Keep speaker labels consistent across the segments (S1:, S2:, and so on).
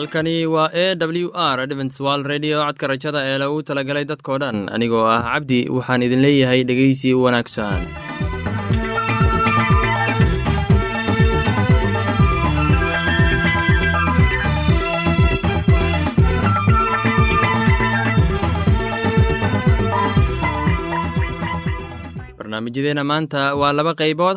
S1: halkani waa e w r adventswal redio codka rajada ee lagu talagalay dadkoo dhan anigoo ah cabdi waxaan idin leeyahay dhegeysi wanaagsan. Barnaamijyadeena maanta waa laba qaybood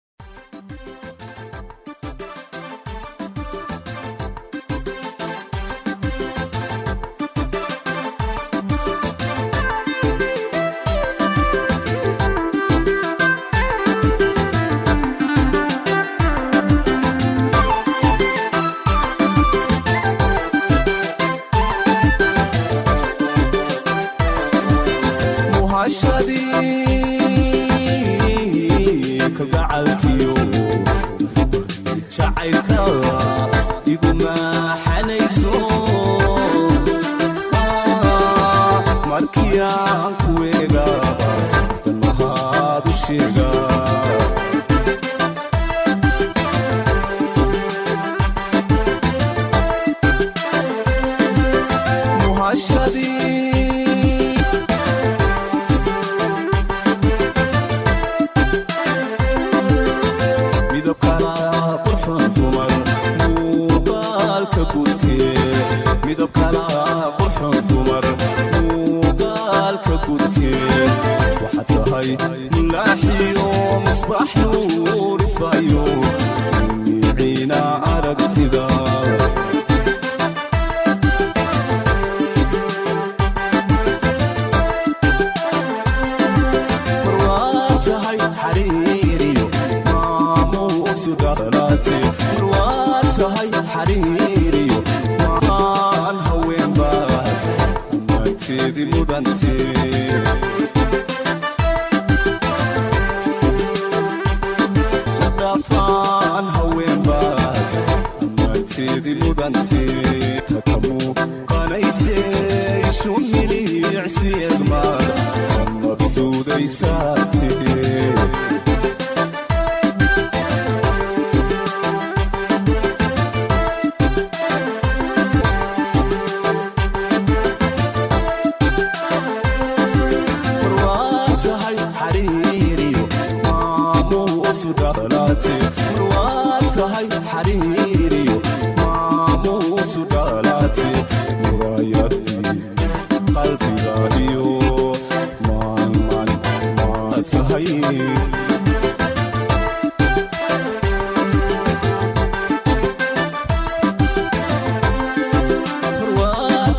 S1: kagacalkiyo jacaylkaa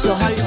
S1: So heiß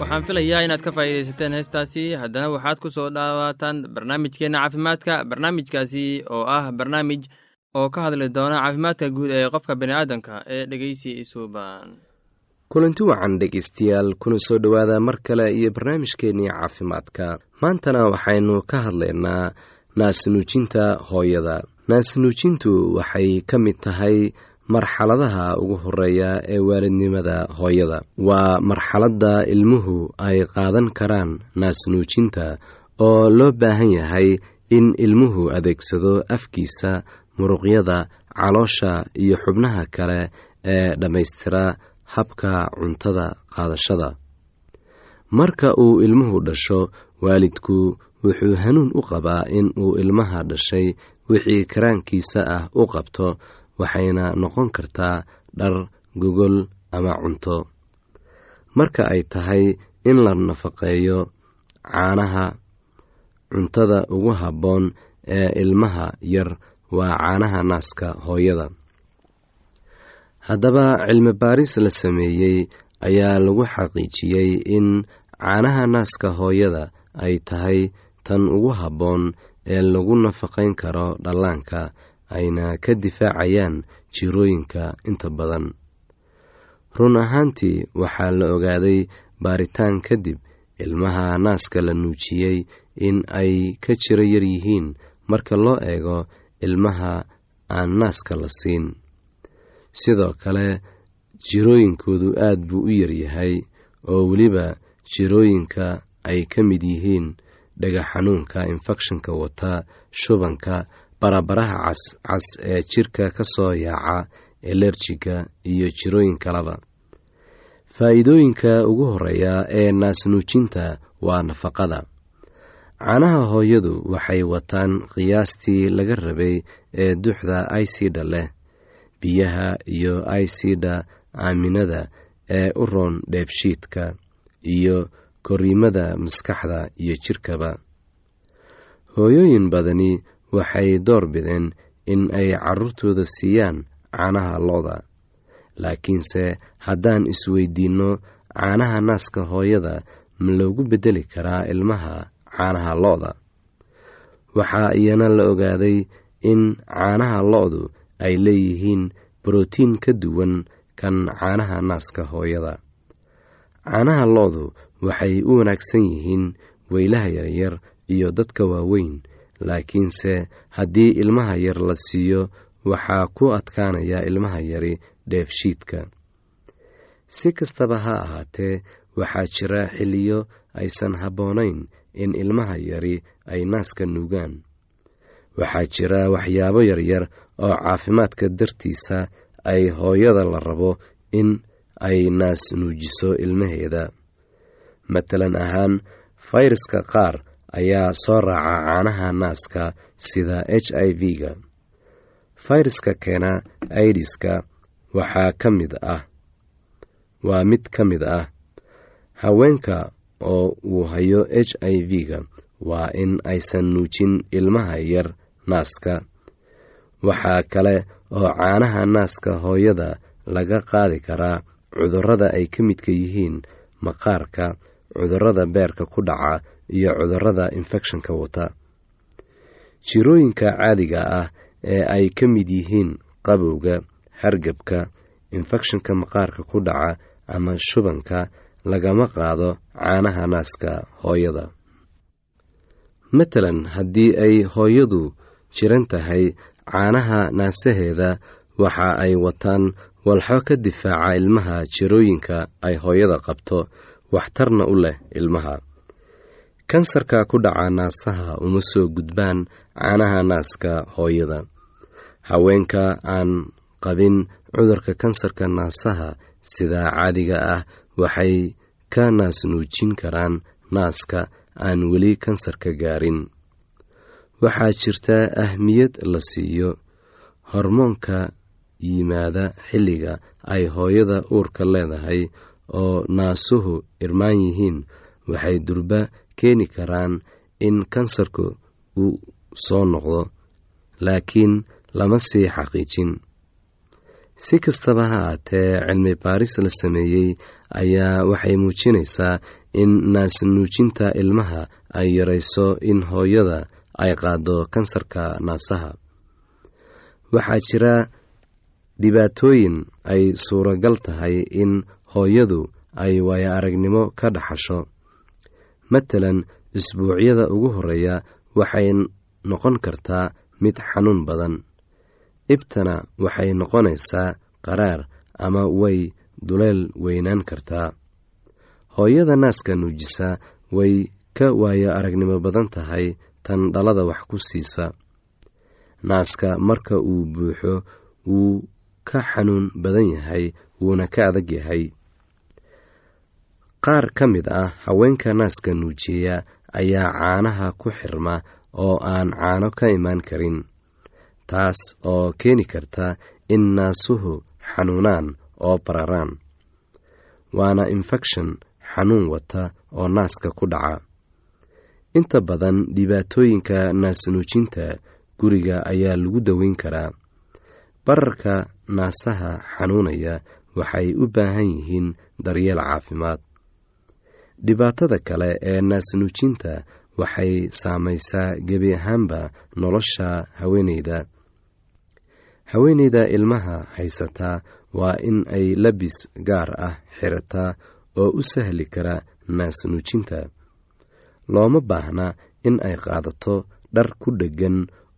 S2: waxaan filayaa inaad ka faa'iidaysateen heestaasi. Haddana waxaad ku soo dhawaataan barnaamijkeenna caafimaadka barnaamijkaasi oo ah barnaamij oo ka hadli doona caafimaadka guud ee qofka bini'aadanka ee dhegeysi isuuban
S3: kulanti wacan dhegeystayaal kuna soo dhowaada mar kale iyo barnaamijkeennii caafimaadka. Maantana waxaynu ka hadlaynaa naasnuujinta hooyada. Naasnuujintu waxay ka mid tahay marxaladaha ugu horreeya ee waalidnimada hooyada. Waa marxaladda ilmuhu ay qaadan karaan naasnuujinta oo loo baahan yahay in ilmuhu adeegsado afkiisa muruqyada caloosha iyo xubnaha kale ee dhammaystira habka cuntada qaadashada. Marka uu ilmuhu dhasho waalidku wuxuu hanuun u qabaa in uu ilmaha dhashay wixii karaankiisa ah u qabto waxayna noqon kartaa dhar gogol ama cunto. Marka ay tahay in la nafaqeeyo caanaha cuntada ugu habboon ee ilmaha yar waa caanaha naaska hooyada haddaba cilmi baaris la sameeyey ayaa lagu xaqiijiyey in caanaha naaska hooyada ay tahay tan ugu habboon ee lagu nafaqayn karo dhallaanka ayna ka difaacayaan jirooyinka inta badan. Run ahaantii waxaa la ogaaday baaritaan kadib ilmaha naaska la nuujiyey in ay ka jiro yar yihiin marka loo eego ilmaha aan naaska la siin sidoo kale jirooyinkoodu aad buu u yaryahay oo weliba jirooyinka ay ka mid yihiin dhega xanuunka infekshanka wata shubanka barabaraha cascas ee jirka ka soo yaaca elerjiga iyo jirooyin kaleba faa'iidooyinka ugu horreeya ee naasnuujinta waa nafaqada. Caanaha hooyadu waxay wataan qiyaastii laga rabay ee duxda aysida leh biyaha iyo aysida aaminada ee u roon dheefshiidka iyo koriimada maskaxda iyo jirkaba. Hooyooyin badani waxay door bideen in ay carruurtooda siiyaan caanaha lo-da laakiinse haddaan isweydiinno caanaha naaska hooyada ma loogu beddeli karaa ilmaha caanaha lo-da. Waxaa iyana la ogaaday in caanaha lo-du ay leeyihiin brotiin ka duwan kan caanaha naaska hooyada. Caanaha lo-du waxay u wanaagsan yihiin weylaha yaryar iyo dadka waaweyn laakiinse haddii ilmaha yar la siiyo waxaa ku adkaanaya ilmaha yari dheefshiidka. Si kastaba ha ahaatee waxaa jira xilliyo aysan habboonayn in ilmaha yari ay naaska nuugaan. Waxaa jira waxyaabo yaryar oo caafimaadka dartiisa ay hooyada la rabo in ay naas nuujiso ilmaheeda. Matalan ahaan fayraska qaar ayaa soo raaca caanaha naaska sida h i v-ga fayraska keena aidiska waxaa ka mid ah waa mid ka mid ah haweenka oo uu hayo h i v-ga waa in aysan nuujin ilmaha yar naaska waxaa kale oo caanaha naaska hooyada laga qaadi karaa cudurrada ay ka midka yihiin maqaarka cudurrada beerka ku dhaca iyo cudurrada infekshanka wata. Jirooyinka caadiga ah ee ay ka mid yihiin qabowga hargebka infekshanka maqaarka ku dhaca ama shubanka lagama qaado caanaha naaska hooyada. Matalan haddii ay hooyadu jiran tahay caanaha naasaheeda waxa ay wataan walxo ka difaaca ilmaha jirooyinka ay hooyada qabto waxtarna u leh ilmaha. Kansarka ku dhaca naasaha uma soo gudbaan caanaha naaska hooyada. Haweenka aan qabin cudurka kansarka naasaha sida caadiga ah waxay ka naas nuujin karaan naaska aan weli kansarka gaarin waxaa jirta ahmiyad la siiyo hormoonka yimaada xilliga ay hooyada uurka leedahay oo naasuhu irmaan yihiin. Waxay durba keeni karaan in kansarku uu soo noqdo laakiin lama sii xaqiijin. Si kastaba ha aatee cilmi baaris la sameeyey ayaa waxay muujinaysaa in naas nuujinta ilmaha ay yarayso in hooyada ay qaado kansarka naasaha. Waxaa jira dhibaatooyin ay suuragal tahay in hooyadu ay waayo aragnimo ka dhaxasho. Matalan isbuucyada ugu horreeya waxay noqon kartaa mid xanuun badan. Ibtana waxay noqonaysaa qaraar ama way duleel weynaan kartaa. Hooyada naaska nuujisa way ka waayo aragnimo badan tahay tan dhalada wax ku siisa. Naaska marka uu buuxo wuu ka xanuun badan yahay wuuna ka adag yahay. Qaar ka mid ah haweenka naaska nuujiya ayaa caanaha ku xirma oo aan caano ka imaan karin taas oo keeni karta in naasuhu xanuunaan oo bararaan. Waana infekshan xanuun wata oo naaska ku dhaca inta badan dhibaatooyinka naasnuujinta guriga ayaa lagu daweyn karaa. Bararka naasaha xanuunaya waxay u baahan yihiin daryeel caafimaad. Dhibaatada kale ee naasnuujinta waxay saamaysaa gebi ahaanba nolosha haweeneyda. Haweeneyda ilmaha haysataa waa in ay labis gaar ah xirataa oo u sahli kara naasnuujinta looma baahna in ay qaadato dhar ku dheggan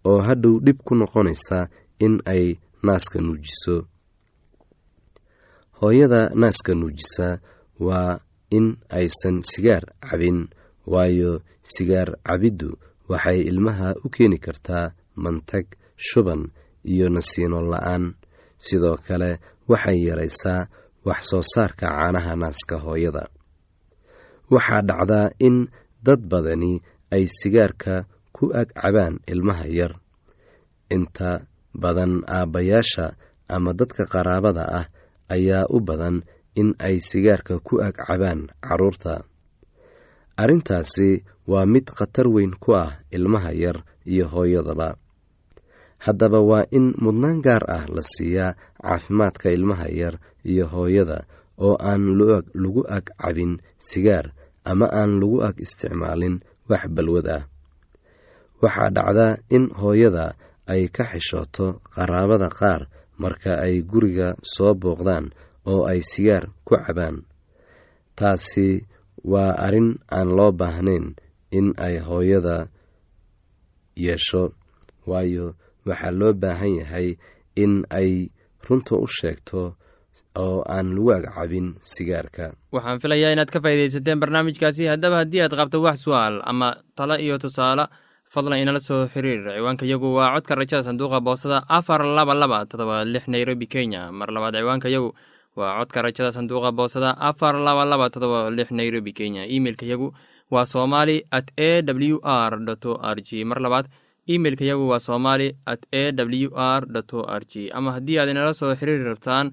S3: oo hadhow dhib ku noqonaysa in ay naaska nuujiso. Hooyada naaska nuujisa waa in aysan sigaar cabin waayo sigaar cabiddu waxay ilmaha u keeni kartaa mantag shuban iyo nasiino la'aan. Sidoo kale waxay yaraysaa wax soo saarka caanaha naaska hooyada. Waxaa dhacdaa in dad badani ay sigaarka ku ag cabaan ilmaha yar. Inta badan aabbayaasha ama dadka qaraabada ah ayaa u badan in ay sigaarka ku ag cabaan carruurta arrintaasi waa mid khatar weyn ku ah ilmaha yar iyo hooyadaba. Haddaba waa in mudnaan gaar ah la siiyaa caafimaadka ilmaha yar iyo hooyada oo aan lagu ag cabin sigaar ama aan lagu ag isticmaalin wax balwad ah. Waxaa dhacdaa in hooyada ay ka xishooto qaraabada qaar marka ay guriga soo booqdaan oo ay sigaar ku cabaan. Taasi waa arrin aan loo baahnayn in ay hooyada yeesho waayo waxaa loo baahan yahay in ay runta u sheegto oo aan lagu agcabin sigaarka.
S2: Waxaan filayaa inaad ka faaidaysateen barnaamijkaasi. Haddaba haddii aad qabto wax su'aal ama talo iyo tusaale fadlan inala soo xiriir. Ciwaanka yagu waa codka rajada sanduuqa boosada afar laba laba todoba lix nairobi kenya. Mar labaad ciwaanka yagu waa codka rajada sanduuqa boosada afar laba laba todoba lix nairobi kenya. Imeilka yagu waa somali at a w r o r g. Mar labaad imeilka yagu waa somali at a w r o r g. Ama haddii aad inala soo xiriiri rabtaan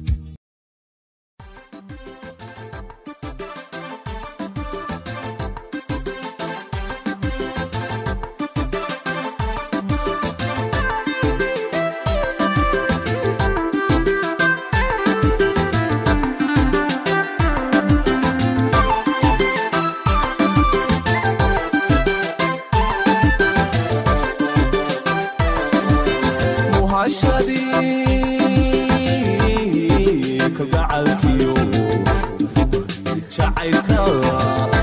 S1: jacaylkaada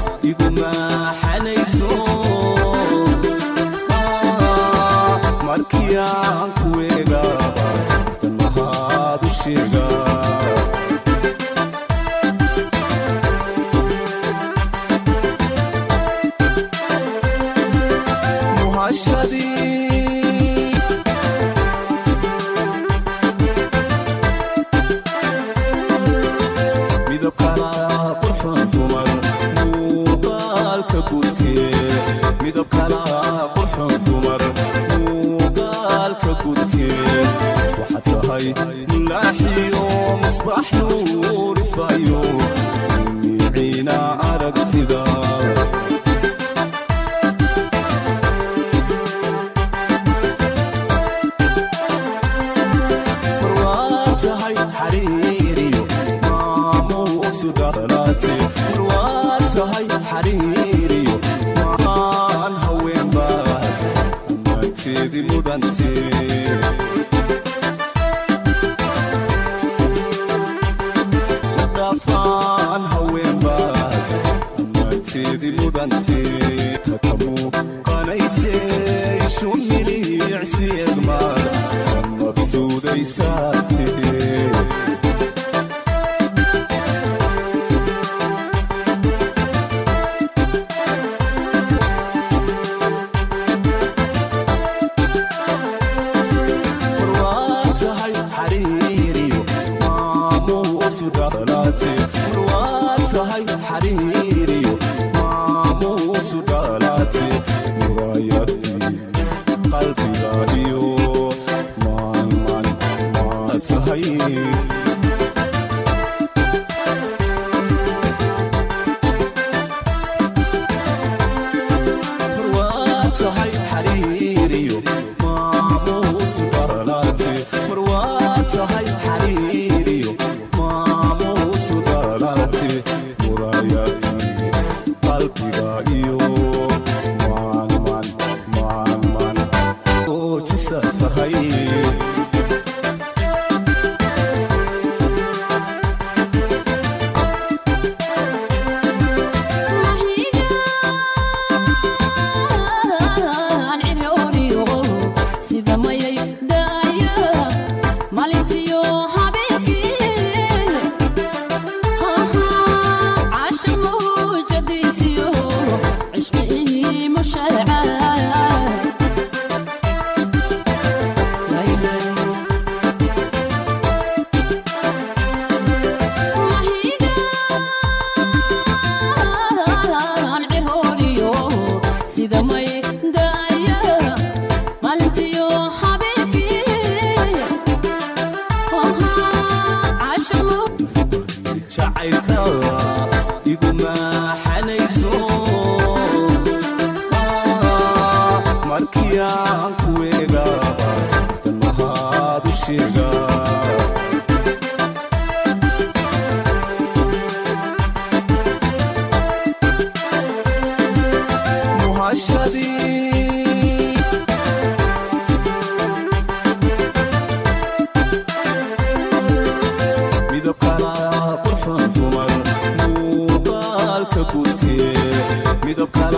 S1: في الراديو مان مان ما صحيح Cuido para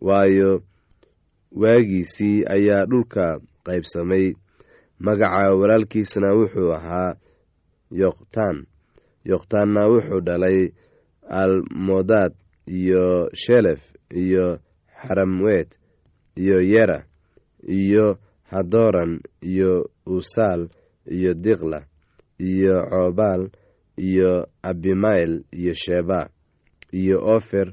S3: waayo waagiisii ayaa dhulka qaybsamay. Magaca walaalkiisna wuxuu ahaa yoqtaan. Yoqtaanna wuxuu dhalay almodaad iyo shelef iyo xaramwet iyo yera iyo hadoran iyo usaal iyo diqla iyo coobaal iyo abimayl iyo sheba iyo ofer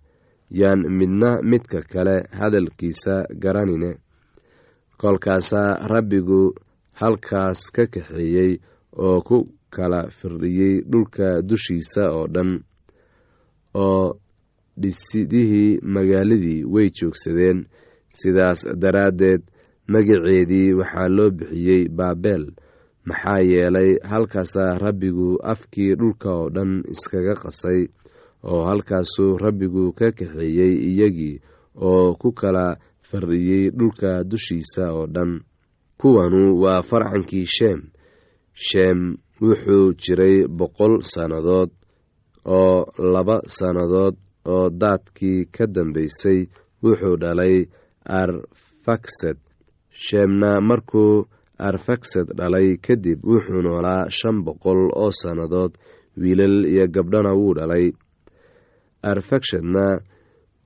S3: yaan midna midka kale hadalkiisa garanine. Kolkaasaa rabbigu halkaas ka kaxeeyey oo ku kala firdhiyey dhulka dushiisa oo dhan oo dhisidihii magaaladii way joogsadeen. Sidaas daraaddeed magaceedii waxaa loo bixiyey baabel maxaa yeelay halkaasaa rabbigu afkii dhulka oo dhan iskaga qasay oo halkaasuu rabbigu ka kaxeeyey iyagii oo ku kala fardhiyey dhulka dushiisa oo dhan. Kuwanu waa farcankii sheem. Sheem wuxuu jiray boqol sannadood oo laba sannadood oo daadkii ka dambeysay wuxuu dhalay arfaksad. Sheemna markuu arfaksad dhalay kadib wuxuu noolaa shan boqol oo sannadood wiilal iyo gabdhana wuu dhalay arfakshadna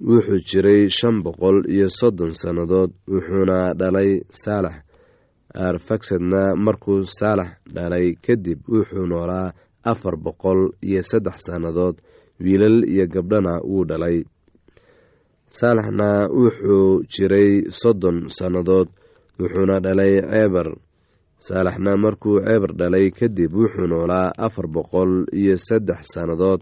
S3: wuxuu jiray shan boqol iyo soddon sannadood wuxuuna dhalay saalax. Arfaksadna markuu saalax dhalay kadib wuxuu noolaa afar boqol iyo saddex sannadood wiilal iyo gabdhana wuu dhalay. Saalaxna wuxuu jiray soddon sannadood wuxuuna dhalay ceebar saalaxna markuu ceebar dhalay kadib wuxuu noolaa afar boqol iyo saddex sannadood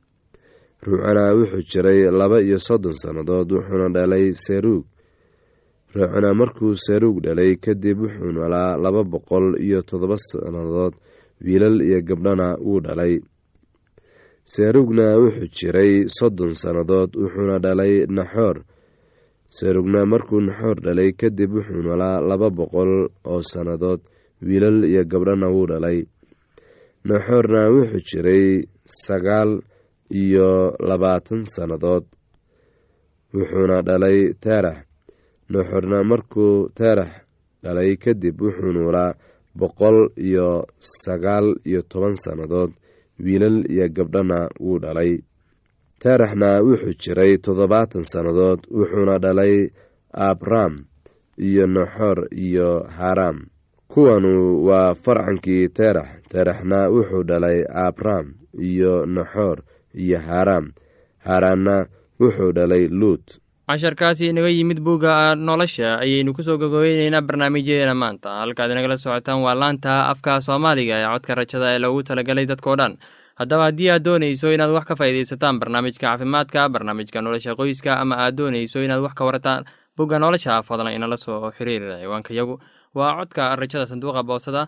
S3: ruucana wuxuu jiray laba iyo soddon sannadood wuxuuna dhalay seruug. Ruucana markuu seruug dhalay kadib wuxuu noolaa laba boqol iyo toddoba sannadood wiilal iyo gabdhana wuu dhalay. Seruugna wuxuu jiray soddon sannadood wuxuuna dhalay naxoor. Serugna markuu naxoor dhalay kadib wuxuu noolaa laba boqol oo sannadood wiilal iyo gabdhana wuu dhalay. Naxoorna wuxuu jiray sagaal iyo labaatan sannadood. Wuxuuna dhalay teerax. Naxoorna markuu teerax dhalay kadib wuxuu noolaa boqol iyo sagaal iyo toban sannadood. Wiilal iyo gabdhana wuu dhalay. Teeraxna wuxuu jiray toddobaatan sannadood wuxuuna dhalay abram iyo naxor iyo haram kuwanu waa farcankii teerax. Teeraxna wuxuu dhalay abram iyo naxor iyo haram. Haranna wuxuu dhalay luut.
S2: Casharkaasi inaga yimid bugga nolosha ayaynu ku soo gogobeyneynaa barnaamijyadeena maanta. Halkaad inagala socotaan waa laanta afka soomaaliga ee codka rajada ee loogu talagalay dadkao dhan. Haddaba haddii aad doonayso inaad wax ka faa'iidaysataan barnaamijka caafimaadka barnaamijka nolosha qoyska ama aad doonayso inaad wax ka warataan bugga nolosha fadlan inala soo xiriir ciwaanka yagu. Waa codka rajada sanduuqa boosada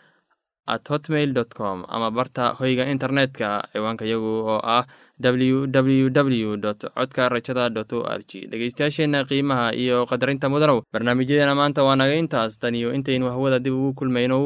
S2: at hotmail com ama barta hoyga internetka ciwaanka yagu oo ah w w w dot codka rajada dot o r g dhegeystayaasheenna qiimaha iyo qadarinta mudanow barnaamijyadeena maanta waa naga intaas. Tan iyo intaynu hawada dib ugu kulmayno